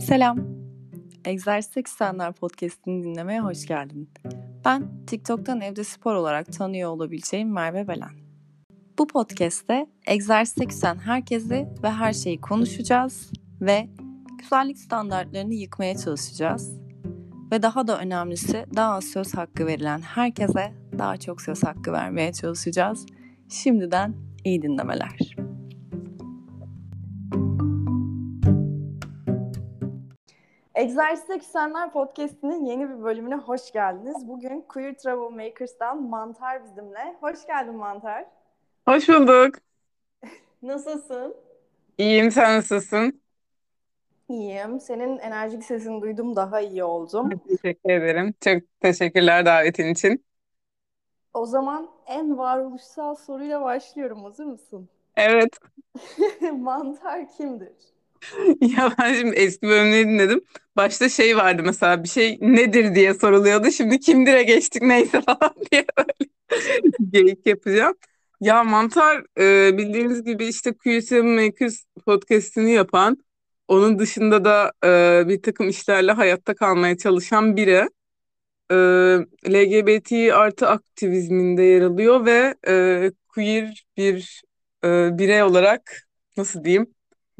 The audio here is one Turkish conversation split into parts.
Selam. Egzersiz Eksenler Podcast'ini dinlemeye hoş geldin. Ben TikTok'tan evde spor olarak tanıyor olabileceğim Merve Belen. Bu podcast'te egzersize küsen herkesi ve her şeyi konuşacağız ve güzellik standartlarını yıkmaya çalışacağız. Ve daha da önemlisi daha az söz hakkı verilen herkese daha çok söz hakkı vermeye çalışacağız. Şimdiden iyi dinlemeler. Egzersize Küsenler Podcast'inin yeni bir bölümüne hoş geldiniz. Bugün Queer Troublemakers'dan Mantar bizimle. Hoş geldin Mantar. Hoş bulduk. Nasılsın? İyiyim, sen nasılsın? İyiyim. Senin enerjik sesini duydum, daha iyi oldum. Teşekkür ederim. Çok teşekkürler davetin için. O zaman en varoluşsal soruyla başlıyorum. Hazır mısın? Evet. Mantar kimdir? Ya ben şimdi eski bölümleri dinledim. Başta şey vardı mesela bir şey nedir diye soruluyordu. Şimdi kimdir'e geçtik neyse falan diye böyle geyik yapacağım. Ya Mantar e, bildiğiniz gibi işte QSM Makers podcast'ini yapan, onun dışında da e, bir takım işlerle hayatta kalmaya çalışan biri. E, LGBT artı aktivizminde yer alıyor ve e, queer bir e, birey olarak nasıl diyeyim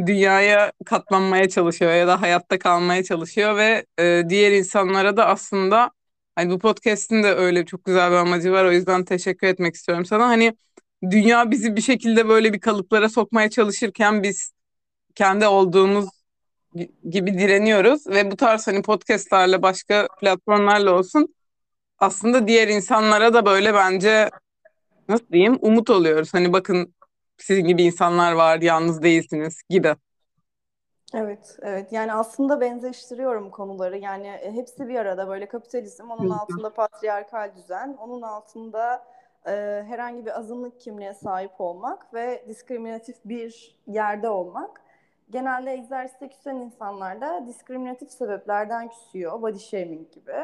dünyaya katlanmaya çalışıyor ya da hayatta kalmaya çalışıyor ve e, diğer insanlara da aslında hani bu podcast'in de öyle çok güzel bir amacı var. O yüzden teşekkür etmek istiyorum sana. Hani dünya bizi bir şekilde böyle bir kalıplara sokmaya çalışırken biz kendi olduğumuz gibi direniyoruz ve bu tarz hani podcastlarla başka platformlarla olsun aslında diğer insanlara da böyle bence nasıl diyeyim umut oluyoruz. Hani bakın sizin gibi insanlar var, yalnız değilsiniz gibi. Evet, evet. Yani aslında benzeştiriyorum konuları. Yani e, hepsi bir arada böyle kapitalizm, onun altında patriarkal düzen, onun altında e, herhangi bir azınlık kimliğe sahip olmak ve diskriminatif bir yerde olmak. Genelde egzersizde küsen insanlar da diskriminatif sebeplerden küsüyor, body shaming gibi.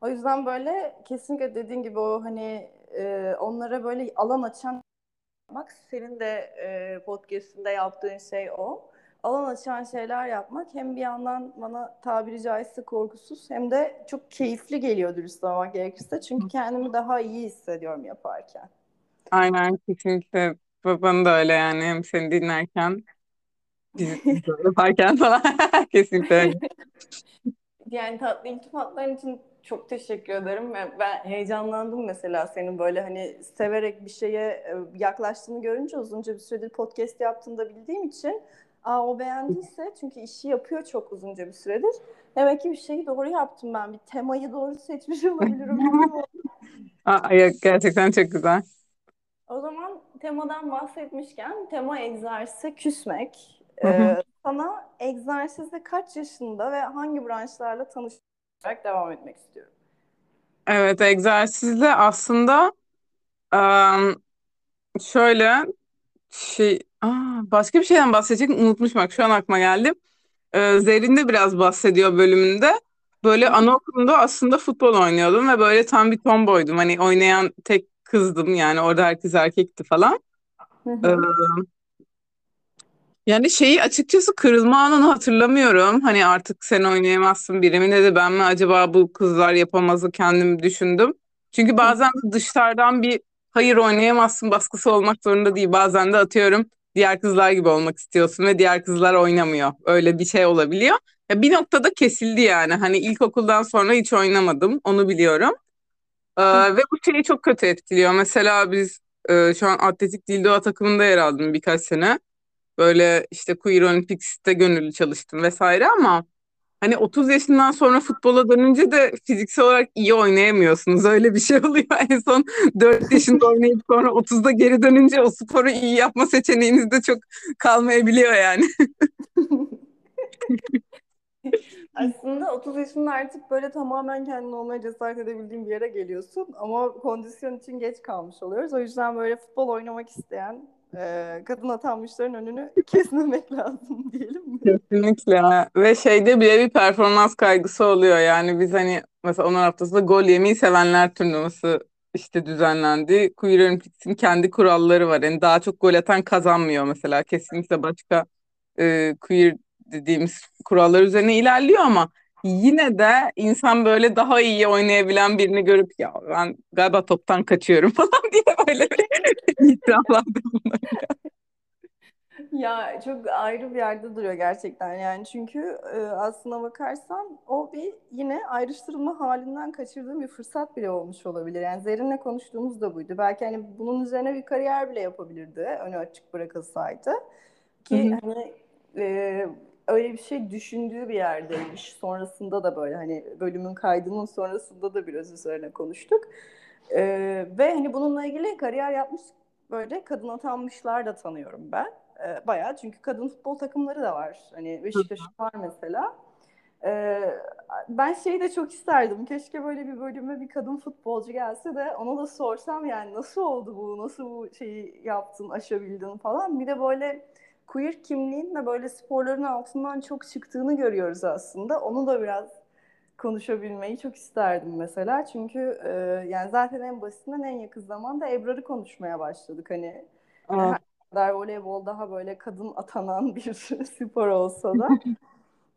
O yüzden böyle kesinlikle dediğin gibi o hani e, onlara böyle alan açan yapmak. Senin de e, podcastinde yaptığın şey o. Alan açan şeyler yapmak hem bir yandan bana tabiri caizse korkusuz hem de çok keyifli geliyor dürüst olmak gerekirse. Çünkü kendimi daha iyi hissediyorum yaparken. Aynen kesinlikle. Bana da öyle yani. Hem seni dinlerken biz yaparken falan kesinlikle Yani tatlı iltifatların için çok teşekkür ederim. Ben heyecanlandım mesela senin böyle hani severek bir şeye e, yaklaştığını görünce uzunca bir süredir podcast yaptığını da bildiğim için Aa, o beğendiyse çünkü işi yapıyor çok uzunca bir süredir. Demek ki bir şeyi doğru yaptım ben. Bir temayı doğru seçmiş olabilirim. Aa, gerçekten çok güzel. O zaman temadan bahsetmişken tema egzersize küsmek. Ee, sana egzersizde kaç yaşında ve hangi branşlarla tanışarak devam etmek istiyorum. Evet, egzersizle aslında um, şöyle şey aa, başka bir şeyden bahsedecek unutmuşum bak şu an aklıma geldi. Ee, Zerrin de biraz bahsediyor bölümünde. Böyle anaokulunda aslında futbol oynuyordum ve böyle tam bir tomboydum. Hani oynayan tek kızdım yani orada herkes erkekti falan. Ee, yani şeyi açıkçası kırılma anını hatırlamıyorum. Hani artık sen oynayamazsın biri mi dedi ben mi acaba bu kızlar yapamazı kendim düşündüm. Çünkü bazen de dışarıdan bir hayır oynayamazsın baskısı olmak zorunda değil. Bazen de atıyorum diğer kızlar gibi olmak istiyorsun ve diğer kızlar oynamıyor. Öyle bir şey olabiliyor. Ya bir noktada kesildi yani. Hani ilkokuldan sonra hiç oynamadım. Onu biliyorum. Ee, ve bu şeyi çok kötü etkiliyor. Mesela biz e, şu an atletik dildoğa takımında yer aldım birkaç sene. Böyle işte Queer Olympics'te gönüllü çalıştım vesaire ama hani 30 yaşından sonra futbola dönünce de fiziksel olarak iyi oynayamıyorsunuz. Öyle bir şey oluyor. En son 4 yaşında oynayıp sonra 30'da geri dönünce o sporu iyi yapma seçeneğiniz de çok kalmayabiliyor yani. Aslında 30 yaşında artık böyle tamamen kendin olmaya cesaret edebildiğin bir yere geliyorsun ama kondisyon için geç kalmış oluyoruz. O yüzden böyle futbol oynamak isteyen e, kadın atanmışların önünü kesmemek lazım diyelim mi? Kesinlikle. Ve şeyde bile bir performans kaygısı oluyor. Yani biz hani mesela onun haftasında gol yemeyi sevenler turnuvası işte düzenlendi. Queer Olympics'in kendi kuralları var. Yani daha çok gol atan kazanmıyor mesela. Kesinlikle başka e, queer dediğimiz kurallar üzerine ilerliyor ama yine de insan böyle daha iyi oynayabilen birini görüp ya ben galiba toptan kaçıyorum falan diye böyle bulunuyor. Ya çok ayrı bir yerde duruyor gerçekten yani çünkü e, aslına bakarsan o bir yine ayrıştırılma halinden kaçırdığım bir fırsat bile olmuş olabilir. Yani Zerrin'le konuştuğumuz da buydu. Belki hani bunun üzerine bir kariyer bile yapabilirdi önü açık bırakılsaydı. Ki hı. hani e, öyle bir şey düşündüğü bir yerdeymiş. Sonrasında da böyle hani bölümün kaydının sonrasında da biraz üzerine konuştuk. E, ve hani bununla ilgili kariyer yapmış böyle kadın atanmışlar da tanıyorum ben. E, bayağı çünkü kadın futbol takımları da var. Hani Beşiktaş var mesela. E, ben şeyi de çok isterdim. Keşke böyle bir bölüme bir kadın futbolcu gelse de ona da sorsam yani nasıl oldu bu, nasıl bu şeyi yaptın, aşabildin falan. Bir de böyle queer kimliğin de böyle sporların altından çok çıktığını görüyoruz aslında. Onu da biraz konuşabilmeyi çok isterdim mesela. Çünkü e, yani zaten en basitinden en yakın zamanda Ebrar'ı konuşmaya başladık. Hani e, Evet. her kadar voleybol daha böyle kadın atanan bir spor olsa da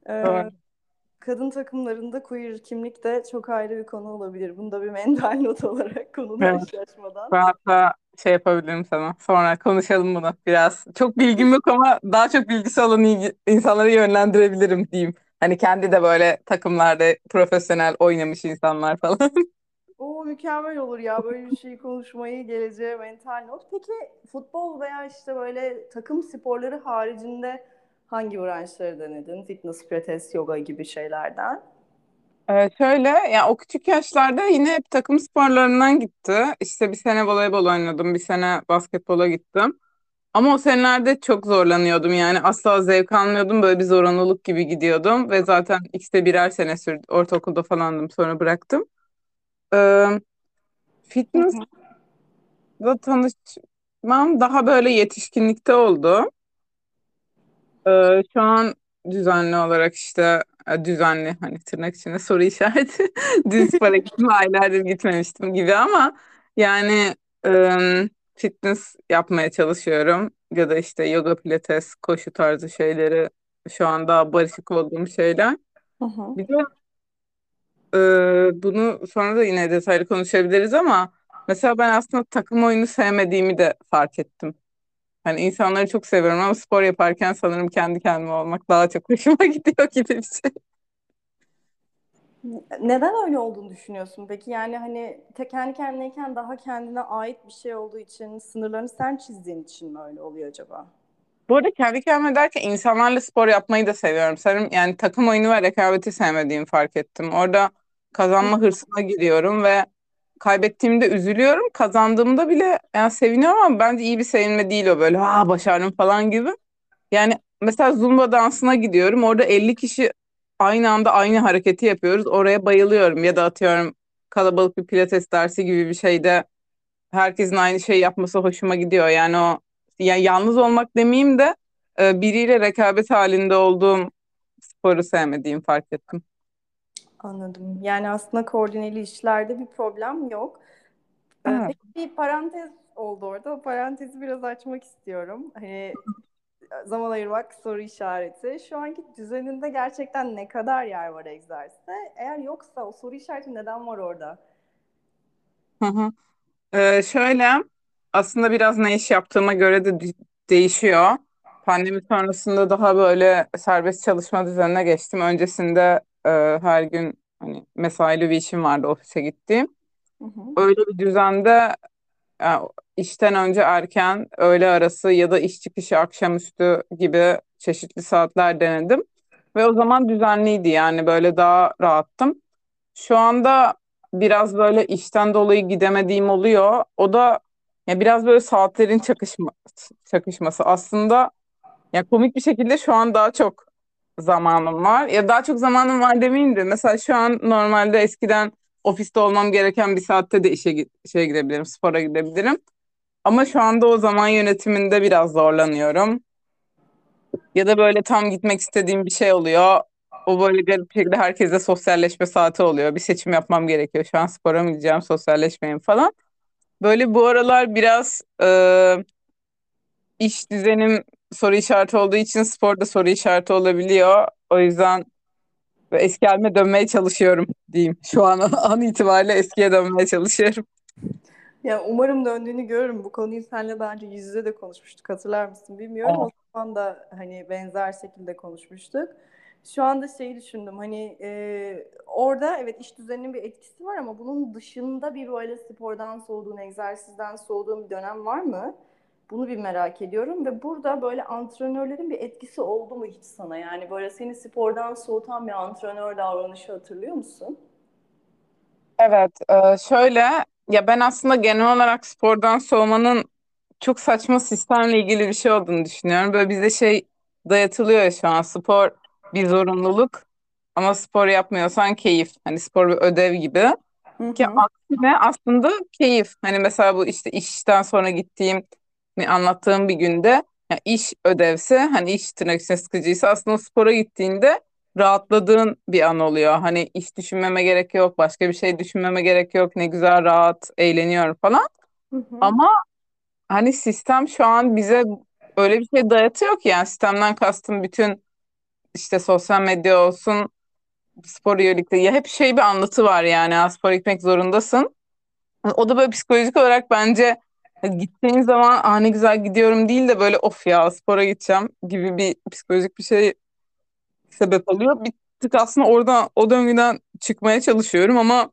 e, kadın takımlarında queer kimlik de çok ayrı bir konu olabilir. Bunu da bir mental not olarak konudan Evet. şaşmadan. Ben hatta şey yapabilirim sana. Sonra konuşalım bunu biraz. Çok bilgim yok ama daha çok bilgisi olan insanları yönlendirebilirim diyeyim. Hani kendi de böyle takımlarda profesyonel oynamış insanlar falan. O mükemmel olur ya böyle bir şey konuşmayı geleceğe mental not. Peki futbol veya işte böyle takım sporları haricinde hangi branşları denedin? Fitness, pilates, yoga gibi şeylerden. Ee, şöyle ya o küçük yaşlarda yine hep takım sporlarından gitti. İşte bir sene voleybol oynadım, bir sene basketbola gittim. Ama o senelerde çok zorlanıyordum yani asla zevk almıyordum. Böyle bir zorunluluk gibi gidiyordum ve zaten ikisi de birer sene sürdü. Ortaokulda falandım sonra bıraktım. Ee, fitness'la tanışmam daha böyle yetişkinlikte oldu. Ee, şu an düzenli olarak işte düzenli hani tırnak içinde soru işareti düz spora gittim aylardır gitmemiştim gibi ama yani e, fitness yapmaya çalışıyorum ya da işte yoga pilates koşu tarzı şeyleri şu anda barışık olduğum şeyler. Hı. Bir de e, bunu sonra da yine detaylı konuşabiliriz ama mesela ben aslında takım oyunu sevmediğimi de fark ettim. Hani insanları çok seviyorum ama spor yaparken sanırım kendi kendime olmak daha çok hoşuma gidiyor gibi bir şey. Neden öyle olduğunu düşünüyorsun peki? Yani hani te kendi kendineyken daha kendine ait bir şey olduğu için, sınırlarını sen çizdiğin için mi öyle oluyor acaba? Bu arada kendi kendime derken insanlarla spor yapmayı da seviyorum. Sanırım yani takım oyunu ve rekabeti sevmediğimi fark ettim. Orada kazanma hırsına giriyorum ve kaybettiğimde üzülüyorum. Kazandığımda bile yani seviniyorum ama bence iyi bir sevinme değil o böyle. Aa başardım falan gibi. Yani mesela Zumba dansına gidiyorum. Orada 50 kişi aynı anda aynı hareketi yapıyoruz. Oraya bayılıyorum. Ya da atıyorum kalabalık bir pilates dersi gibi bir şeyde herkesin aynı şeyi yapması hoşuma gidiyor. Yani o yani yalnız olmak demeyeyim de e, biriyle rekabet halinde olduğum sporu sevmediğimi fark ettim. Anladım. Yani aslında koordineli işlerde bir problem yok. Evet. peki bir parantez oldu orada. O parantezi biraz açmak istiyorum. Hani zaman ayırmak soru işareti. Şu anki düzeninde gerçekten ne kadar yer var egzersizde? Eğer yoksa o soru işareti neden var orada? Hı hı. Ee, şöyle aslında biraz ne iş yaptığıma göre de- değişiyor. Pandemi sonrasında daha böyle serbest çalışma düzenine geçtim. Öncesinde e, her gün hani mesaili bir işim vardı ofise gittiğim. Hı hı. Öyle bir düzende e, işten önce erken, öğle arası ya da iş çıkışı akşamüstü gibi çeşitli saatler denedim. Ve o zaman düzenliydi yani böyle daha rahattım. Şu anda biraz böyle işten dolayı gidemediğim oluyor. O da ya biraz böyle saatlerin çakışma, çakışması. Aslında ya komik bir şekilde şu an daha çok zamanım var. Ya daha çok zamanım var demeyeyim de mesela şu an normalde eskiden ofiste olmam gereken bir saatte de işe şeye gidebilirim, spora gidebilirim. Ama şu anda o zaman yönetiminde biraz zorlanıyorum. Ya da böyle tam gitmek istediğim bir şey oluyor. O böyle garip bir şekilde herkesle sosyalleşme saati oluyor. Bir seçim yapmam gerekiyor. Şu an spora mı gideceğim, sosyalleşmeyeyim falan. Böyle bu aralar biraz e, iş düzenim soru işareti olduğu için spor da soru işareti olabiliyor. O yüzden eski halime dönmeye çalışıyorum diyeyim. Şu an an itibariyle eskiye dönmeye çalışıyorum. Ya umarım döndüğünü görürüm. Bu konuyu seninle daha önce yüz yüze de konuşmuştuk. Hatırlar mısın bilmiyorum. Evet. O zaman da hani benzer şekilde konuşmuştuk. Şu anda şeyi düşündüm. Hani e, orada evet iş düzeninin bir etkisi var ama bunun dışında bir böyle spordan soğuduğun, egzersizden soğuduğun bir dönem var mı? Bunu bir merak ediyorum ve burada böyle antrenörlerin bir etkisi oldu mu hiç sana? Yani böyle seni spordan soğutan bir antrenör davranışı hatırlıyor musun? Evet, e, şöyle ya ben aslında genel olarak spordan soğumanın çok saçma sistemle ilgili bir şey olduğunu düşünüyorum. Böyle bize şey dayatılıyor ya şu an spor bir zorunluluk ama spor yapmıyorsan keyif. Hani spor bir ödev gibi. Hı Ki hı. aksine aslında keyif. Hani mesela bu işte işten sonra gittiğim anlattığım bir günde ya iş ödevse hani iş tırnak içine sıkıcıysa aslında spora gittiğinde rahatladığın bir an oluyor. Hani iş düşünmeme gerek yok, başka bir şey düşünmeme gerek yok. Ne güzel rahat eğleniyorum falan. Hı hı. Ama hani sistem şu an bize öyle bir şey dayatıyor ki yani sistemden kastım bütün işte sosyal medya olsun spor yönelikte ya hep şey bir anlatı var yani "Aa, spor gitmek zorundasın. O da böyle psikolojik olarak bence hani gittiğin zaman Aa, ne güzel gidiyorum değil de böyle of ya spora gideceğim gibi bir psikolojik bir şey sebep oluyor. Bir tık aslında oradan o döngüden çıkmaya çalışıyorum ama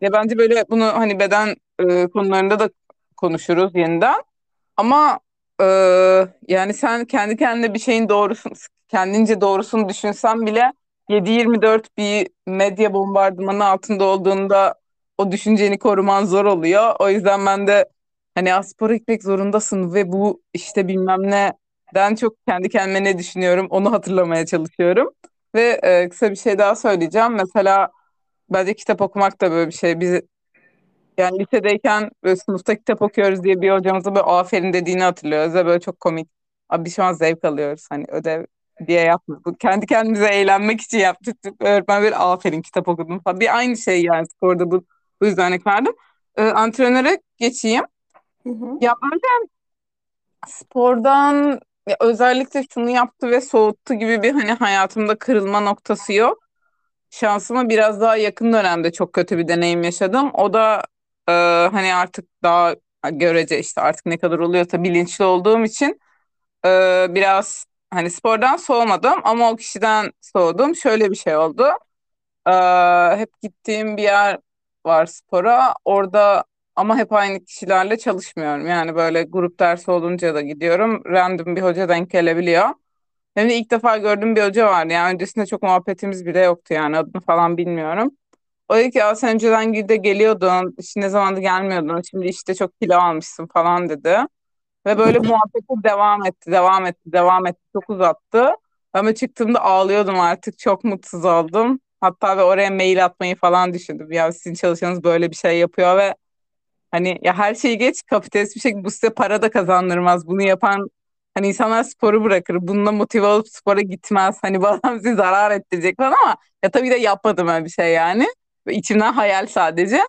ya bence böyle bunu hani beden e, konularında da konuşuruz yeniden. Ama e, yani sen kendi kendine bir şeyin doğrusunu, kendince doğrusunu düşünsen bile 7-24 bir medya bombardımanı altında olduğunda o düşünceni koruman zor oluyor. O yüzden ben de hani "Aa, spora gitmek zorundasın ve bu işte bilmem neden çok kendi kendime ne düşünüyorum onu hatırlamaya çalışıyorum. Ve e, kısa bir şey daha söyleyeceğim. Mesela bence kitap okumak da böyle bir şey. Biz yani lisedeyken böyle sınıfta kitap okuyoruz diye bir hocamızın böyle aferin dediğini hatırlıyoruz ve böyle çok komik. Abi şu an zevk alıyoruz hani ödev diye. Bu Kendi kendimize eğlenmek için yaptık. Öğretmen böyle aferin kitap okudum falan. Bir aynı şey yani sporda bu, bu yüzden örnek verdim. Ee, antrenöre geçeyim. Hı hı. Ya böyle spordan ya özellikle şunu yaptı ve soğuttu gibi bir hani hayatımda kırılma noktası yok. Şansıma biraz daha yakın dönemde çok kötü bir deneyim yaşadım. O da e, hani artık daha görece işte artık ne kadar oluyorsa bilinçli olduğum için e, biraz hani spordan soğumadım ama o kişiden soğudum. Şöyle bir şey oldu. E, hep gittiğim bir yer var spora. Orada ama hep aynı kişilerle çalışmıyorum. Yani böyle grup dersi olunca da gidiyorum. Random bir hoca denk gelebiliyor. Hem de ilk defa gördüğüm bir hoca vardı. Yani öncesinde çok muhabbetimiz bile yoktu yani adını falan bilmiyorum. O dedi ki sen önceden de geliyordun, işte ne zamandır gelmiyordun, şimdi işte çok kilo almışsın falan dedi. Ve böyle muhabbeti devam etti, devam etti, devam etti, çok uzattı. Ama çıktığımda ağlıyordum artık, çok mutsuz oldum. Hatta ve oraya mail atmayı falan düşündüm. Ya sizin çalışanınız böyle bir şey yapıyor ve Hani ya her şeyi geç kapitalist bir şekilde bu size para da kazandırmaz. Bunu yapan hani insanlar sporu bırakır. Bununla motive olup spora gitmez. Hani bu adam size zarar ettirecek falan ama ya tabii de yapmadım öyle bir şey yani. İçimden hayal sadece.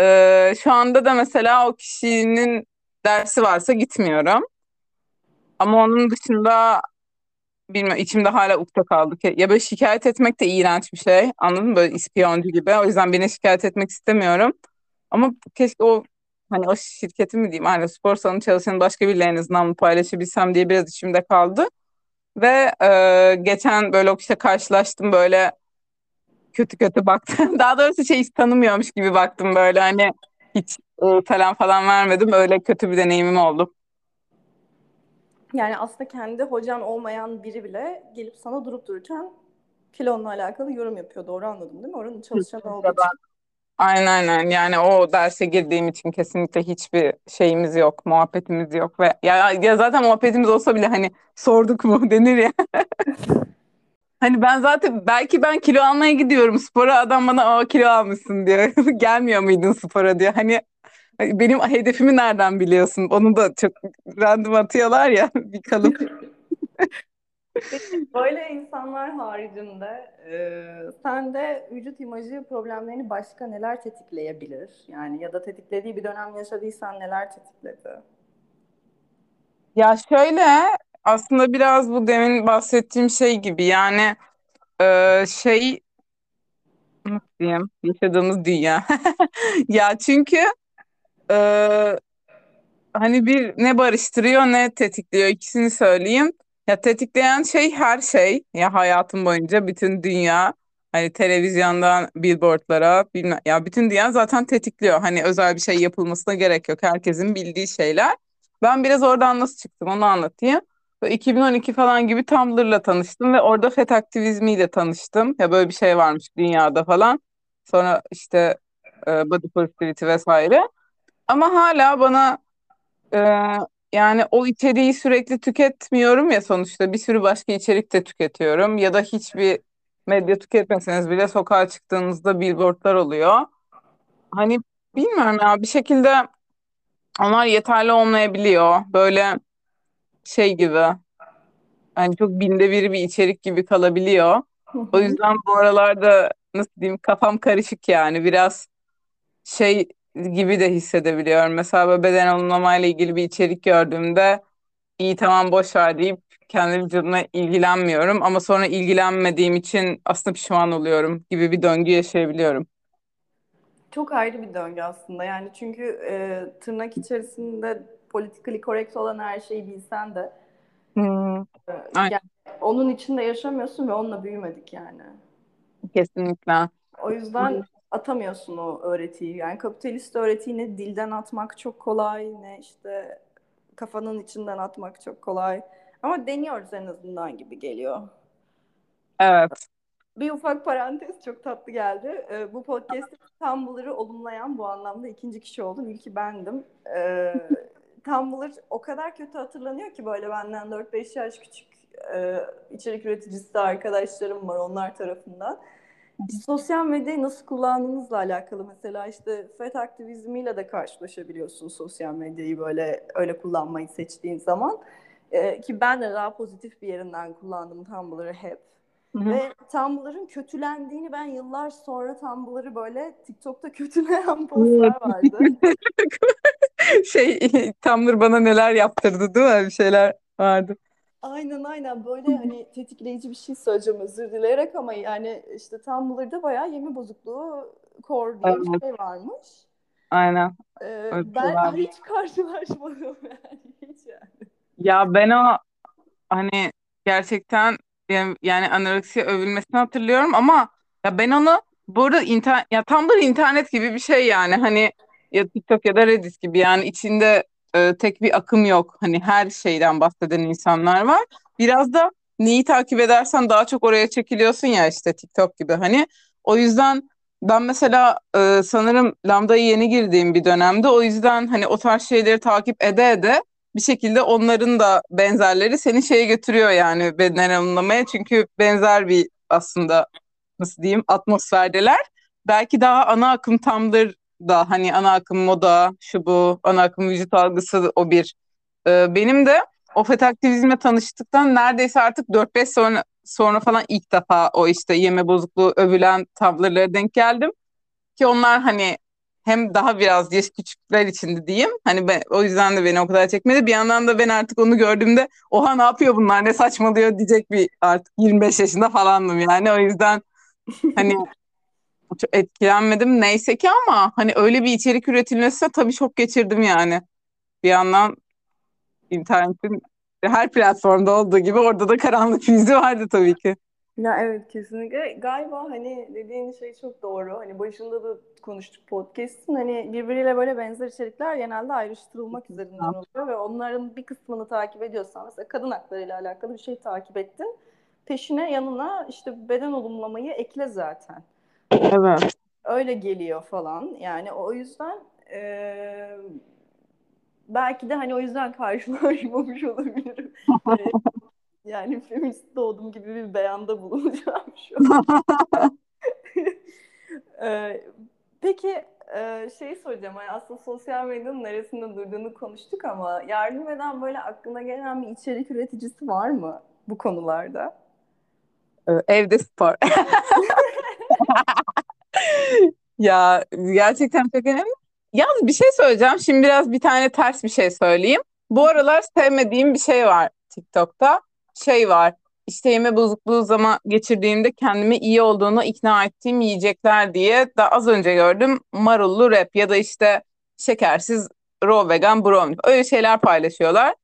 Ee, şu anda da mesela o kişinin dersi varsa gitmiyorum. Ama onun dışında bilmiyorum içimde hala ukde kaldı. Ya böyle şikayet etmek de iğrenç bir şey. Anladın mı? Böyle ispiyoncu gibi. O yüzden birine şikayet etmek istemiyorum. Ama keşke o hani o şirketi mi diyeyim hani spor salonu çalışan başka azından bunu paylaşabilsem diye biraz içimde kaldı. Ve e, geçen böyle o kişiyle karşılaştım böyle kötü kötü baktım. Daha doğrusu şey hiç tanımıyormuş gibi baktım böyle hani hiç e, selam falan vermedim. Öyle kötü bir deneyimim oldu. Yani aslında kendi hocan olmayan biri bile gelip sana durup dururken kilonla alakalı yorum yapıyor. Doğru anladım değil mi? Oranın çalışanı olduğu için. Aynen aynen yani o derse girdiğim için kesinlikle hiçbir şeyimiz yok, muhabbetimiz yok ve ya, ya zaten muhabbetimiz olsa bile hani sorduk mu denir ya. Hani ben zaten belki ben kilo almaya gidiyorum spora adam bana aa kilo almışsın diyor. Gelmiyor muydun spora diyor. Hani benim hedefimi nereden biliyorsun? Onu da çok random atıyorlar ya bir kalıp. Böyle insanlar haricinde e, sende vücut imajı problemlerini başka neler tetikleyebilir? Yani ya da tetiklediği bir dönem yaşadıysan neler tetikledi? Ya şöyle aslında biraz bu demin bahsettiğim şey gibi yani e, şey nasıl diyeyim yaşadığımız dünya. Ya çünkü e, Hani bir ne barıştırıyor ne tetikliyor ikisini söyleyeyim. Ya tetikleyen şey her şey ya hayatım boyunca bütün dünya hani televizyondan billboardlara bilmem ya bütün dünya zaten tetikliyor. Hani özel bir şey yapılmasına gerek yok. Herkesin bildiği şeyler. Ben biraz oradan nasıl çıktım onu anlatayım. Böyle 2012 falan gibi Tumblr'la tanıştım ve orada FET aktivizmiyle tanıştım. Ya böyle bir şey varmış dünyada falan. Sonra işte e, Body Positivity vesaire. Ama hala bana ee, yani o içeriği sürekli tüketmiyorum ya sonuçta bir sürü başka içerik de tüketiyorum ya da hiçbir medya tüketmeseniz bile sokağa çıktığınızda billboardlar oluyor. Hani bilmiyorum ya bir şekilde onlar yeterli olmayabiliyor. Böyle şey gibi hani çok binde bir bir içerik gibi kalabiliyor. O yüzden bu aralarda nasıl diyeyim kafam karışık yani biraz şey gibi de hissedebiliyorum. Mesela böyle beden alımlamayla ilgili bir içerik gördüğümde İyi tamam boş ver deyip kendi vücudumla ilgilenmiyorum ama sonra ilgilenmediğim için aslında pişman oluyorum gibi bir döngü yaşayabiliyorum. Çok ayrı bir döngü aslında yani çünkü e, tırnak içerisinde politically correct olan her şeyi bilsen de Hmm, e, yani onun içinde yaşamıyorsun ve onunla büyümedik yani. kesinlikle. O yüzden atamıyorsun o öğretiyi. Yani kapitalist öğretiyi ne dilden atmak çok kolay ne işte kafanın içinden atmak çok kolay. Ama deniyoruz en azından gibi geliyor. Evet. Bir ufak parantez çok tatlı geldi. Ee, bu podcast'te Tumblr'ı olumlayan bu anlamda ikinci kişi oldum. İlki bendim. Ee, Tumblr o kadar kötü hatırlanıyor ki böyle benden 4-5 yaş küçük e, içerik üreticisi arkadaşlarım var onlar tarafından. Sosyal medyayı nasıl kullandığınızla alakalı mesela işte FET aktivizmiyle de karşılaşabiliyorsun sosyal medyayı böyle öyle kullanmayı seçtiğin zaman. Ee, ki ben de daha pozitif bir yerinden kullandım Tumblr'ı hep. Hı hı. Ve Tumblr'ın kötülendiğini ben yıllar sonra Tumblr'ı böyle TikTok'ta kötüleyen postlar vardı. Şey Tumblr bana neler yaptırdı değil mi? Bir şeyler vardı. Aynen aynen böyle hani tetikleyici bir şey söyleyeceğim özür dileyerek ama yani işte Tumblr'da bayağı yeme bozukluğu core diye bir şey varmış. aynen. Ee, ben vardı. hiç karşılaşmadım yani hiç yani. Ya ben o Hani gerçekten yani, yani anoreksiya övülmesini hatırlıyorum ama ya ben onu bu arada internet ya da internet gibi bir şey yani hani ya TikTok ya da Reddit gibi yani içinde e, tek bir akım yok. Hani her şeyden bahseden insanlar var. Biraz da neyi takip edersen daha çok oraya çekiliyorsun ya işte TikTok gibi hani. O yüzden ben mesela e, sanırım Lambda'ya yeni girdiğim bir dönemde o yüzden hani o tarz şeyleri takip ede ede bir şekilde onların da benzerleri seni şeye götürüyor yani beden alımlamaya. Çünkü benzer bir aslında nasıl diyeyim atmosferdeler. Belki daha ana akım tamdır da hani ana akım moda şu bu ana akım vücut algısı o bir. Ee, benim de o fet aktivizmle tanıştıktan neredeyse artık dört beş sonra, sonra falan ilk defa o işte yeme bozukluğu övülen tablolara denk geldim. Ki onlar hani hem daha biraz yaş küçükler içindi diyeyim. Hani ben, o yüzden de beni o kadar çekmedi. Bir yandan da ben artık onu gördüğümde oha ne yapıyor bunlar ne saçmalıyor diyecek bir artık 25 yaşında falandım yani. O yüzden hani etkilenmedim neyse ki ama hani öyle bir içerik üretilmesine tabii çok geçirdim yani. Bir yandan internetin her platformda olduğu gibi orada da karanlık yüzü vardı tabii ki. Ya evet kesinlikle. Galiba hani dediğin şey çok doğru. Hani başında da konuştuk podcast'ın. Hani birbiriyle böyle benzer içerikler genelde ayrıştırılmak üzerinden oluyor ve onların bir kısmını takip ediyorsan mesela kadın hakları ile alakalı bir şey takip ettin. Peşine yanına işte beden olumlamayı ekle zaten. Evet. Öyle geliyor falan. Yani o yüzden eee, belki de hani o yüzden karşılaşmamış olabilirim. Yani feminist doğdum gibi bir beyanda bulunacağım şu an. Ee, peki e, şey soracağım. Yani aslında sosyal medyanın neresinde durduğunu konuştuk ama yardım eden böyle aklına gelen bir içerik üreticisi var mı bu konularda? Evde spor. Ya gerçekten çok önemli. Yalnız bir şey söyleyeceğim. Şimdi biraz bir tane ters bir şey söyleyeyim. Bu aralar sevmediğim bir şey var TikTok'ta. Şey var. İşte yeme bozukluğu zaman geçirdiğimde kendimi iyi olduğunu ikna ettiğim yiyecekler diye da az önce gördüm. Marullu wrap ya da işte şekersiz raw vegan brownie. Öyle şeyler paylaşıyorlar.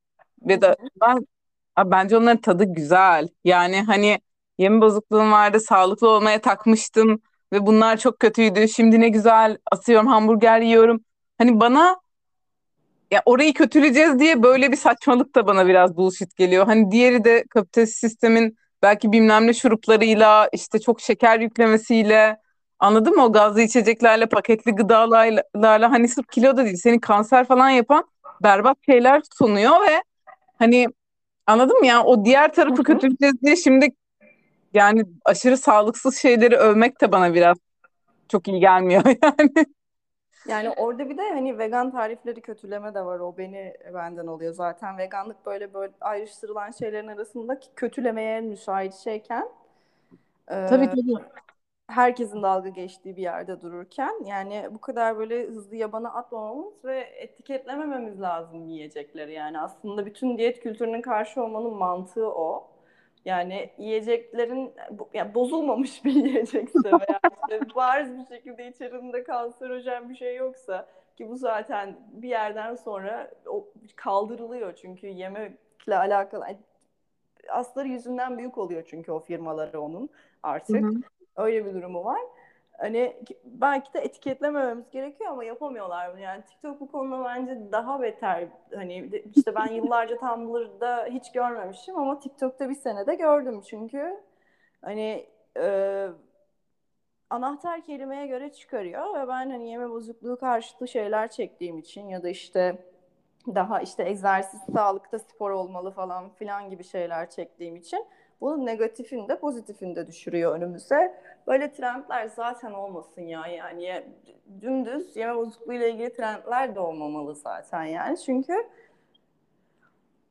Ve de ben Abi bence onların tadı güzel. Yani hani yeme bozukluğum vardı, sağlıklı olmaya takmıştım ve bunlar çok kötüydü. Şimdi ne güzel asıyorum hamburger yiyorum. Hani bana ya orayı kötüleyeceğiz diye böyle bir saçmalık da bana biraz bullshit geliyor. Hani diğeri de kapitalist sistemin belki bilmem ne şuruplarıyla işte çok şeker yüklemesiyle anladın mı? O gazlı içeceklerle paketli gıdalarla hani sırf kilo da değil seni kanser falan yapan berbat şeyler sunuyor ve hani anladın mı ya? O diğer tarafı kötüleyeceğiz diye şimdi yani aşırı sağlıksız şeyleri övmek de bana biraz çok iyi gelmiyor yani. Yani orada bir de hani vegan tarifleri kötüleme de var. O beni benden oluyor zaten. Veganlık böyle böyle ayrıştırılan şeylerin arasında ki kötülemeye müsait şeyken Tabii e, tabii. herkesin dalga geçtiği bir yerde dururken yani bu kadar böyle hızlı yabana atmamamız ve etiketlemememiz lazım yiyecekleri. Yani aslında bütün diyet kültürünün karşı olmanın mantığı o. Yani yiyeceklerin yani bozulmamış bir yiyecekse veya işte bariz bir şekilde içerisinde kanserojen bir şey yoksa ki bu zaten bir yerden sonra o kaldırılıyor çünkü yemekle alakalı asları yüzünden büyük oluyor çünkü o firmaları onun Hı hı. artık. Öyle bir durumu var. Hani belki de etiketlemememiz gerekiyor ama yapamıyorlar bunu. Yani TikTok bu konuda bence daha beter. Hani işte ben yıllarca Tumblr'da hiç görmemişim ama TikTok'ta bir senede gördüm çünkü hani e, anahtar kelimeye göre çıkarıyor ve ben hani yeme bozukluğu karşıtı şeyler çektiğim için ya da işte daha işte egzersiz, sağlıkta spor olmalı falan filan gibi şeyler çektiğim için bunun negatifini de pozitifini de düşürüyor önümüze. Böyle trendler zaten olmasın ya yani dümdüz yeme bozukluğu ile ilgili trendler de olmamalı zaten yani çünkü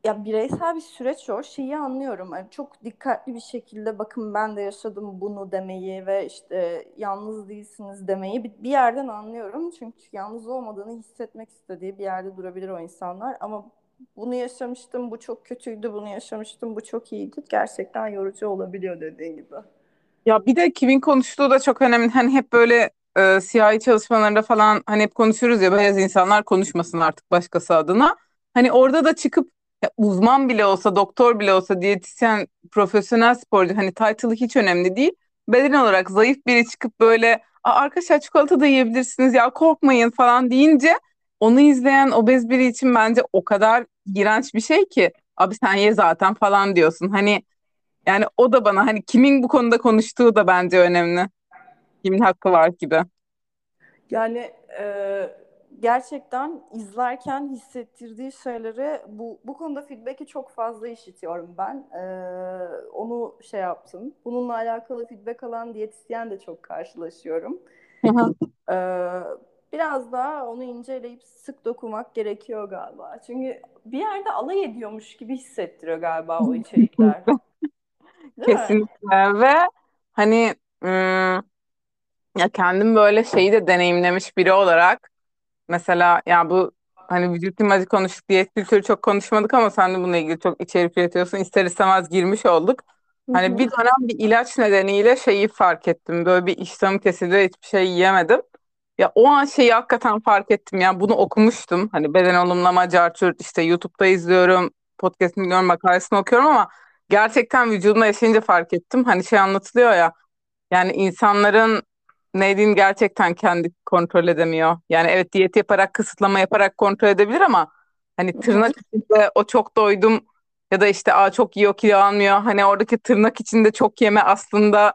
ya bireysel bir süreç o. Şeyi anlıyorum. Yani çok dikkatli bir şekilde bakın ben de yaşadım bunu demeyi ve işte yalnız değilsiniz demeyi bir yerden anlıyorum. Çünkü yalnız olmadığını hissetmek istediği bir yerde durabilir o insanlar. Ama bunu yaşamıştım, bu çok kötüydü, bunu yaşamıştım, bu çok iyiydi. Gerçekten yorucu olabiliyor dediğin gibi. Ya bir de kimin konuştuğu da çok önemli. Hani hep böyle e, siyahi çalışmalarında falan hani hep konuşuruz ya beyaz insanlar konuşmasın artık başkası adına. Hani orada da çıkıp ya uzman bile olsa, doktor bile olsa, diyetisyen, profesyonel sporcu hani title'ı hiç önemli değil. Beden olarak zayıf biri çıkıp böyle arkadaşlar çikolata da yiyebilirsiniz ya korkmayın falan deyince onu izleyen obez biri için bence o kadar iğrenç bir şey ki abi sen ye zaten falan diyorsun. Hani yani o da bana hani kimin bu konuda konuştuğu da bence önemli. Kimin hakkı var gibi. Yani e, gerçekten izlerken hissettirdiği şeyleri bu bu konuda feedback'i çok fazla işitiyorum ben. E, onu şey yaptım. Bununla alakalı feedback alan diyetisyen de çok karşılaşıyorum. E, biraz daha onu inceleyip sık dokumak gerekiyor galiba. Çünkü bir yerde alay ediyormuş gibi hissettiriyor galiba o içerikler. Değil mi? Kesinlikle ve hani ım, ya kendim böyle şeyi de deneyimlemiş biri olarak mesela ya bu hani vücut imajı konuştuk diyet kültürü çok konuşmadık ama sen de bununla ilgili çok içerik üretiyorsun ister istemez girmiş olduk. Hani bir dönem bir ilaç nedeniyle şeyi fark ettim böyle bir iştahım kesildi hiçbir şey yiyemedim. Ya o an şeyi hakikaten fark ettim ya bunu okumuştum. Hani beden olumlama, carçurt işte YouTube'da izliyorum, podcast'ını dinliyorum, makalesini okuyorum ama gerçekten vücudumda yaşayınca fark ettim. Hani şey anlatılıyor ya yani insanların ne yediğini gerçekten kendi kontrol edemiyor. Yani evet diyet yaparak, kısıtlama yaparak kontrol edebilir ama hani tırnak içinde o çok doydum ya da işte aa çok yiyor kilo almıyor. Hani oradaki tırnak içinde çok yeme aslında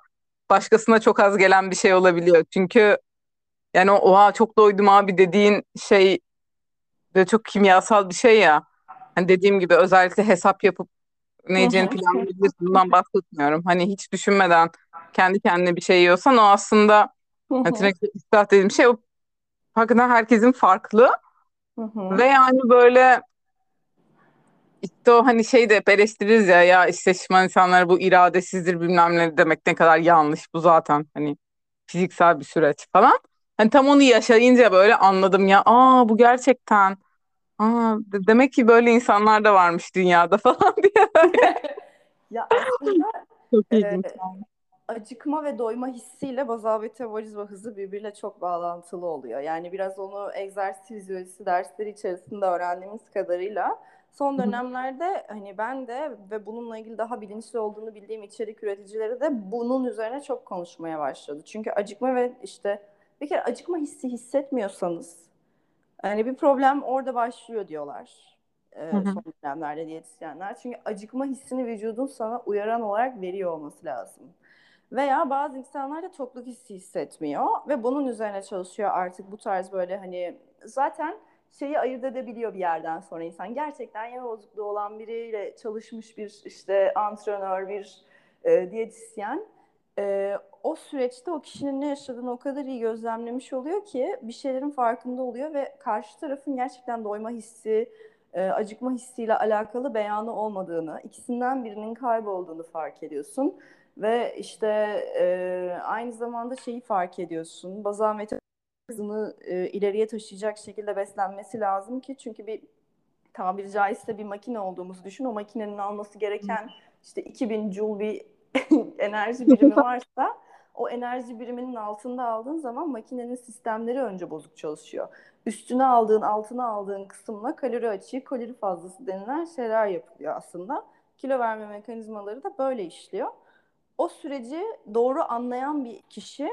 başkasına çok az gelen bir şey olabiliyor. Çünkü yani oha çok doydum abi dediğin şey de çok kimyasal bir şey ya. Hani dediğim gibi özellikle hesap yapıp ne yiyeceğini planlayabilirsin. Bundan bahsetmiyorum. Hani hiç düşünmeden kendi kendine bir şey yiyorsan o aslında tırnak israf dediğim şey o hakikaten herkesin farklı ve yani böyle işte o hani şey de hep eleştiririz ya ya işte şişman insanlar bu iradesizdir bilmem ne demek ne kadar yanlış bu zaten hani fiziksel bir süreç falan. Hani tam onu yaşayınca böyle anladım ya aa bu gerçekten Aa, de- demek ki böyle insanlar da varmış dünyada falan diye. Ya aslında Çok e, acıkma ve doyma hissiyle bazal metabolizma hızı birbiriyle çok bağlantılı oluyor. Yani biraz onu egzersiz fizyolojisi dersleri içerisinde öğrendiğimiz kadarıyla son dönemlerde hani ben de ve bununla ilgili daha bilinçli olduğunu bildiğim içerik üreticileri de bunun üzerine çok konuşmaya başladı. Çünkü acıkma ve işte bir kere acıkma hissi hissetmiyorsanız hani bir problem orada başlıyor diyorlar e, son dönemlerde diyetisyenler. Çünkü acıkma hissini vücudun sana uyaran olarak veriyor olması lazım. Veya bazı insanlar da tokluk hissi hissetmiyor ve bunun üzerine çalışıyor artık bu tarz böyle hani zaten şeyi ayırt edebiliyor bir yerden sonra insan. Gerçekten yeme bozukluğu olan biriyle çalışmış bir işte antrenör, bir e, diyetisyen e, o süreçte o kişinin ne yaşadığını o kadar iyi gözlemlemiş oluyor ki bir şeylerin farkında oluyor ve karşı tarafın gerçekten doyma hissi, e, acıkma hissiyle alakalı beyanı olmadığını, ikisinden birinin kaybolduğunu fark ediyorsun. Ve işte e, aynı zamanda şeyi fark ediyorsun. Bazal metabolizmını e, ileriye taşıyacak şekilde beslenmesi lazım ki çünkü bir tabiri caizse bir makine olduğumuzu düşün. O makinenin alması gereken işte 2000 joule bir enerji birimi varsa o enerji biriminin altında aldığın zaman makinenin sistemleri önce bozuk çalışıyor. Üstüne aldığın, altına aldığın kısımla kalori açığı, kalori fazlası denilen şeyler yapılıyor aslında. Kilo verme mekanizmaları da böyle işliyor o süreci doğru anlayan bir kişi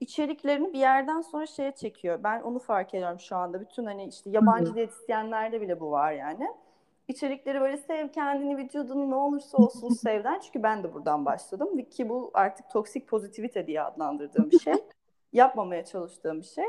içeriklerini bir yerden sonra şeye çekiyor. Ben onu fark ediyorum şu anda. Bütün hani işte yabancı diyetisyenlerde bile bu var yani. İçerikleri böyle sev kendini, vücudunu ne olursa olsun sevden. Çünkü ben de buradan başladım. Ki bu artık toksik pozitivite diye adlandırdığım bir şey. Yapmamaya çalıştığım bir şey.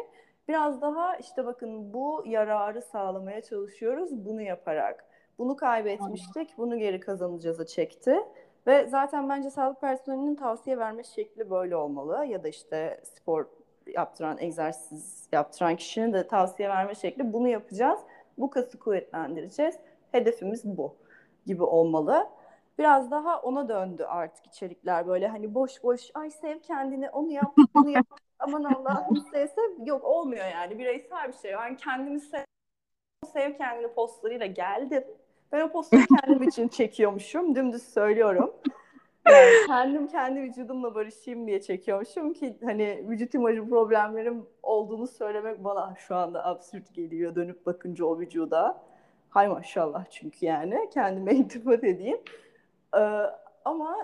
Biraz daha işte bakın bu yararı sağlamaya çalışıyoruz bunu yaparak. Bunu kaybetmiştik, bunu geri kazanacağız'a çekti. Ve zaten bence sağlık personelinin tavsiye verme şekli böyle olmalı. Ya da işte spor yaptıran, egzersiz yaptıran kişinin de tavsiye verme şekli bunu yapacağız. Bu kası kuvvetlendireceğiz. Hedefimiz bu gibi olmalı. Biraz daha ona döndü artık içerikler böyle hani boş boş ay sev kendini onu yap bunu yap aman Allah'ım sevse yok olmuyor yani bireysel bir şey. Ben kendimi sev, sev kendini postlarıyla geldim. Ben o postları kendim için çekiyormuşum. Dümdüz söylüyorum. Yani kendim kendi vücudumla barışayım diye çekiyormuşum ki hani vücut imajı problemlerim olduğunu söylemek bana şu anda absürt geliyor dönüp bakınca o vücuda. Hay maşallah çünkü yani kendime iltifat edeyim. Ee, ama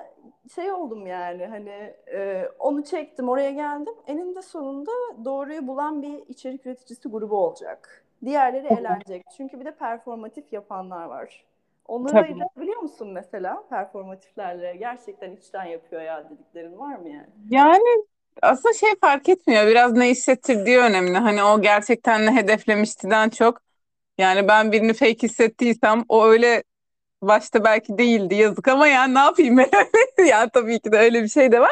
şey oldum yani hani e, onu çektim oraya geldim. Eninde sonunda doğruyu bulan bir içerik üreticisi grubu olacak. Diğerleri elenecek. Çünkü bir de performatif yapanlar var. Onları Tabii. ayırt biliyor musun mesela performatiflerle gerçekten içten yapıyor ya dediklerin var mı yani? Yani aslında şey fark etmiyor. Biraz ne hissettirdiği önemli. Hani o gerçekten ne hedeflemiştiden çok. Yani ben birini fake hissettiysem o öyle başta belki değildi yazık ama yani ne yapayım yani tabii ki de öyle bir şey de var.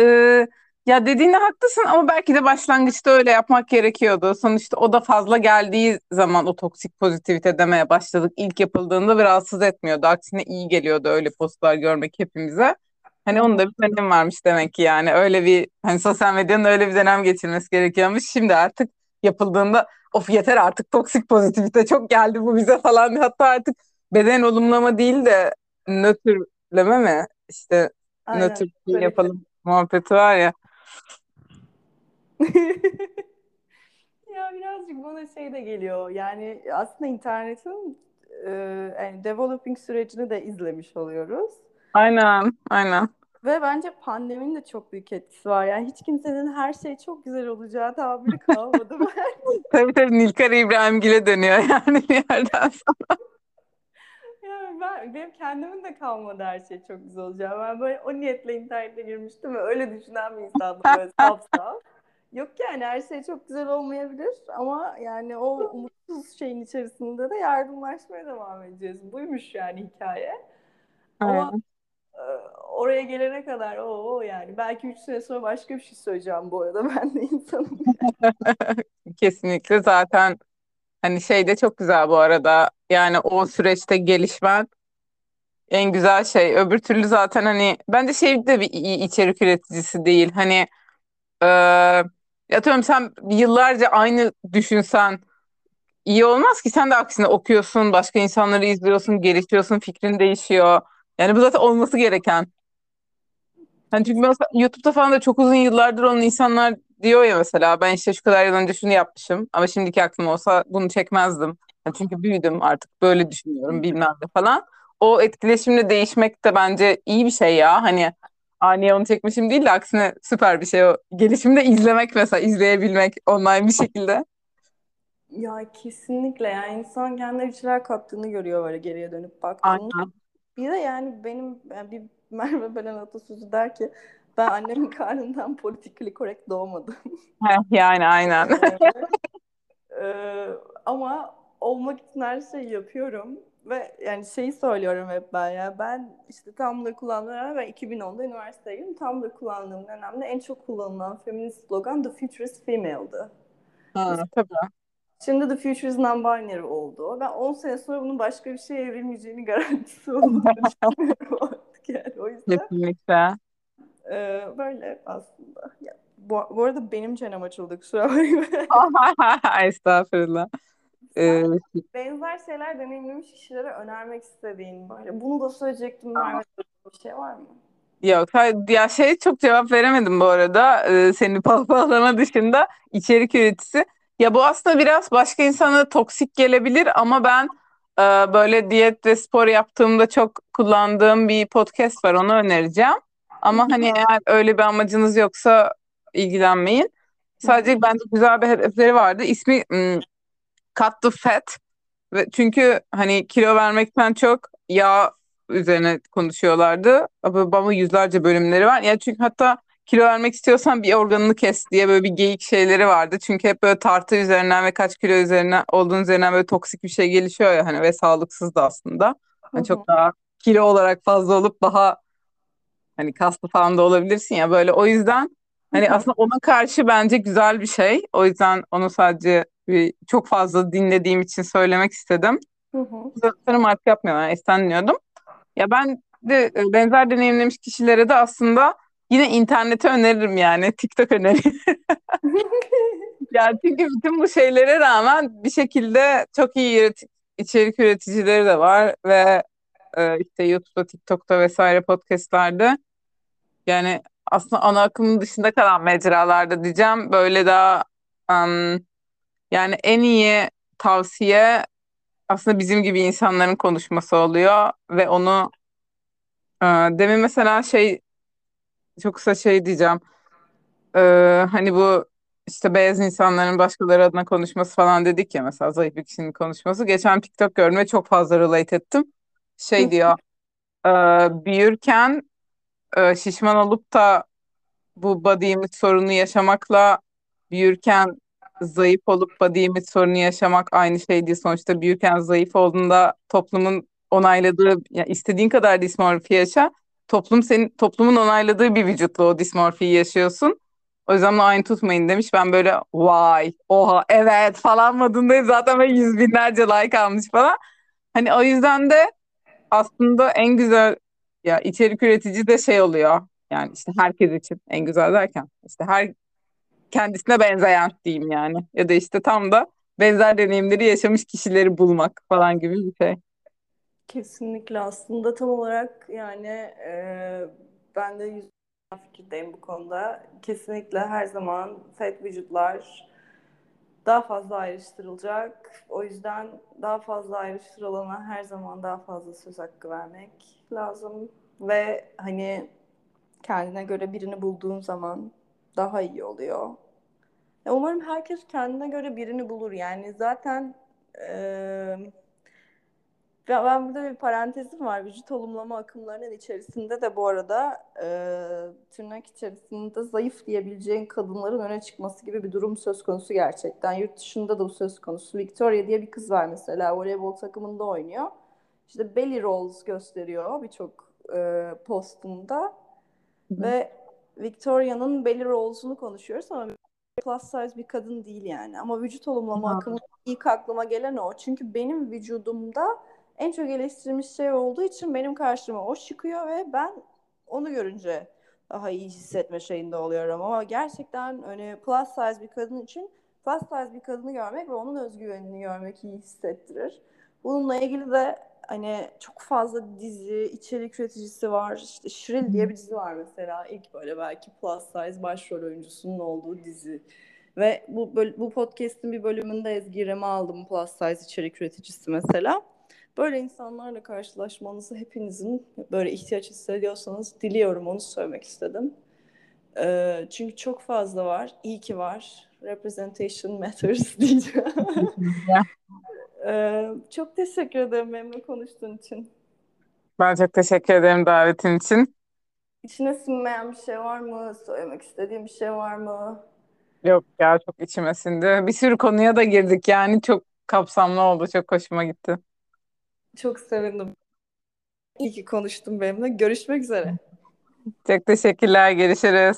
Ee, ya dediğine haklısın ama belki de başlangıçta öyle yapmak gerekiyordu. Sonuçta o da fazla geldiği zaman o toksik pozitivite demeye başladık. İlk yapıldığında bir rahatsız etmiyordu. Aksine iyi geliyordu öyle postlar görmek hepimize. Hani onun da bir önemi varmış demek ki yani. Öyle bir hani sosyal medyanın öyle bir dönem geçirmesi gerekiyormuş. Şimdi artık yapıldığında of yeter artık toksik pozitivite çok geldi bu bize falan. Hatta artık beden olumlama değil de nötrleme mi? İşte Aynen. nötr Böyle- yapalım muhabbeti var ya. ya birazcık bana şey de geliyor. Yani aslında internetin e, yani developing sürecini de izlemiş oluyoruz. Aynen, aynen. Ve bence pandeminin de çok büyük etkisi var. Yani hiç kimsenin her şey çok güzel olacağı tabiri kalmadı. Tabii tabii Nilkar İbrahimgil'e dönüyor yani bir yerden sonra. yani ben, benim kendimin de kalmadı her şey çok güzel olacağı. Ben böyle o niyetle internete girmiştim ve öyle düşünen bir insandım böyle saf saf. Yok yani her şey çok güzel olmayabilir ama yani o umutsuz şeyin içerisinde de yardımlaşmaya devam edeceğiz. Buymuş yani hikaye. Ama Aynen. E, oraya gelene kadar o, yani belki üç sene sonra başka bir şey söyleyeceğim bu arada ben de insanım. Kesinlikle zaten hani şey de çok güzel bu arada. Yani o süreçte gelişmen en güzel şey. Öbür türlü zaten hani bence şey de bir iyi içerik üreticisi değil. Hani e, atıyorum sen yıllarca aynı düşünsen iyi olmaz ki sen de aksine okuyorsun, başka insanları izliyorsun, gelişiyorsun, fikrin değişiyor. Yani bu zaten olması gereken. Hani çünkü mesela YouTube'da falan da çok uzun yıllardır olan insanlar diyor ya mesela ben işte şu kadar yıl önce şunu yapmışım ama şimdiki aklım olsa bunu çekmezdim. Yani çünkü büyüdüm artık böyle düşünüyorum bilmem ne falan. O etkileşimle değişmek de bence iyi bir şey ya. Hani Aa, niye onu çekmişim değil de aksine süper bir şey o. Gelişimi de izlemek mesela izleyebilmek online bir şekilde. Ya kesinlikle yani insan kendine bir şeyler kattığını görüyor böyle geriye dönüp baktığında. Aynen. Bir de yani benim yani bir Merve Belen atasözü der ki ben annemin karnından politically correct doğmadım. Yani aynen. Ee, ama olmak için her şeyi yapıyorum ve yani şeyi söylüyorum hep ben ya ben işte Tumblr kullandığım ben 2010'da üniversiteye girdim. Tumblr kullandığım dönemde en çok kullanılan feminist slogan The Future is Female'dı. Ha, tabii. Şimdi The Future is Non-Binary oldu. Ben 10 sene sonra bunun başka bir şeye evrilmeyeceğini garantisi olduğunu düşünüyorum artık yani. O yüzden Kesinlikle. e, böyle aslında. Ya, bu, bu arada benim çenem açıldı kusura bakmayın. Estağfurullah. Ee, Benzer şeyler deneyimlemiş kişilere önermek istediğin böyle. Bunu da söyleyecektim Merve. Bir şey var mı? Yok, ya şey çok cevap veremedim bu arada. Ee, seni pohpohlama dışında içerik üreticisi. Ya bu aslında biraz başka insana toksik gelebilir ama ben e, böyle diyet ve spor yaptığımda çok kullandığım bir podcast var. Onu önereceğim. Ama hani eğer öyle bir amacınız yoksa ilgilenmeyin. Sadece bence güzel bir hedefleri vardı. İsmi hmm, Cut the Fat. Ve çünkü hani kilo vermekten çok yağ üzerine konuşuyorlardı. Ama, yüzlerce bölümleri var. Yani çünkü hatta kilo vermek istiyorsan bir organını kes diye böyle bir geyik şeyleri vardı. Çünkü hep böyle tartı üzerinden ve kaç kilo üzerine olduğun üzerinden böyle toksik bir şey gelişiyor ya hani ve sağlıksız da aslında. Hani çok daha kilo olarak fazla olup daha hani kaslı falan da olabilirsin ya böyle. O yüzden hani aslında ona karşı bence güzel bir şey. O yüzden onu sadece bir, çok fazla dinlediğim için söylemek istedim. Sanırım artık yapmıyorum. Yani esen dinliyordum. Ya ben de e, benzer deneyimlemiş kişilere de aslında yine internete öneririm yani. TikTok öneririm. Yani çünkü bütün bu şeylere rağmen bir şekilde çok iyi içerik üreticileri de var ve e, işte YouTube'da, TikTok'ta vesaire podcastlerde yani aslında ana akımın dışında kalan mecralarda diyeceğim böyle daha em, yani en iyi tavsiye aslında bizim gibi insanların konuşması oluyor ve onu e, demin mesela şey çok kısa şey diyeceğim. E, hani bu işte beyaz insanların başkaları adına konuşması falan dedik ya mesela zayıf bir kişinin konuşması. Geçen TikTok gördüm ve çok fazla relate ettim. Şey diyor e, büyürken e, şişman olup da bu body image sorunu yaşamakla büyürken zayıf olup body image sorunu yaşamak aynı şey değil. Sonuçta büyürken zayıf olduğunda toplumun onayladığı, ya istediğin kadar dismorfi yaşa. Toplum senin toplumun onayladığı bir vücutla o dismorfiyi yaşıyorsun. O yüzden bunu aynı tutmayın demiş. Ben böyle vay, oha, evet falan modundayım. Zaten böyle yüz binlerce like almış falan. Hani o yüzden de aslında en güzel ya içerik üretici de şey oluyor. Yani işte herkes için en güzel derken işte her kendisine benzeyen diyeyim yani. Ya da işte tam da benzer deneyimleri yaşamış kişileri bulmak falan gibi bir şey. Kesinlikle aslında tam olarak yani e, ben de yüz fikirdeyim bu konuda. Kesinlikle her zaman fat vücutlar daha fazla ayrıştırılacak. O yüzden daha fazla ayrıştırılana her zaman daha fazla söz hakkı vermek lazım. Ve hani kendine göre birini bulduğun zaman daha iyi oluyor. Ya umarım herkes kendine göre birini bulur. Yani zaten e, ben burada bir parantezim var. Vücut olumlama akımlarının içerisinde de bu arada e, tırnak içerisinde zayıf diyebileceğin kadınların öne çıkması gibi bir durum söz konusu gerçekten. Yurt dışında da bu söz konusu. Victoria diye bir kız var mesela. Voleybol takımında oynuyor. İşte belly rolls gösteriyor birçok e, postunda. Ve Victoria'nın belly rolls'unu konuşuyoruz ama plus size bir kadın değil yani. Ama vücut olumlama akımı ilk aklıma gelen o. Çünkü benim vücudumda en çok eleştirilmiş şey olduğu için benim karşıma o çıkıyor ve ben onu görünce daha iyi hissetme şeyinde oluyorum. Ama gerçekten hani plus size bir kadın için plus size bir kadını görmek ve onun özgüvenini görmek iyi hissettirir. Bununla ilgili de hani çok fazla dizi, içerik üreticisi var. İşte Shrill diye bir dizi var mesela. İlk böyle belki plus size başrol oyuncusunun olduğu dizi. Ve bu bu podcast'in bir bölümünde Ezgi aldım plus size içerik üreticisi mesela. Böyle insanlarla karşılaşmanızı hepinizin böyle ihtiyaç hissediyorsanız diliyorum onu söylemek istedim. Ee, çünkü çok fazla var. İyi ki var. Representation matters diyeceğim. ee, çok teşekkür ederim benimle konuştuğun için. Ben çok teşekkür ederim davetin için. İçine sinmeyen bir şey var mı? Söylemek istediğim bir şey var mı? Yok ya çok içime sindi. Bir sürü konuya da girdik yani çok kapsamlı oldu. Çok hoşuma gitti. Çok sevindim. İyi ki konuştun benimle. Görüşmek üzere. Çok teşekkürler. Görüşürüz.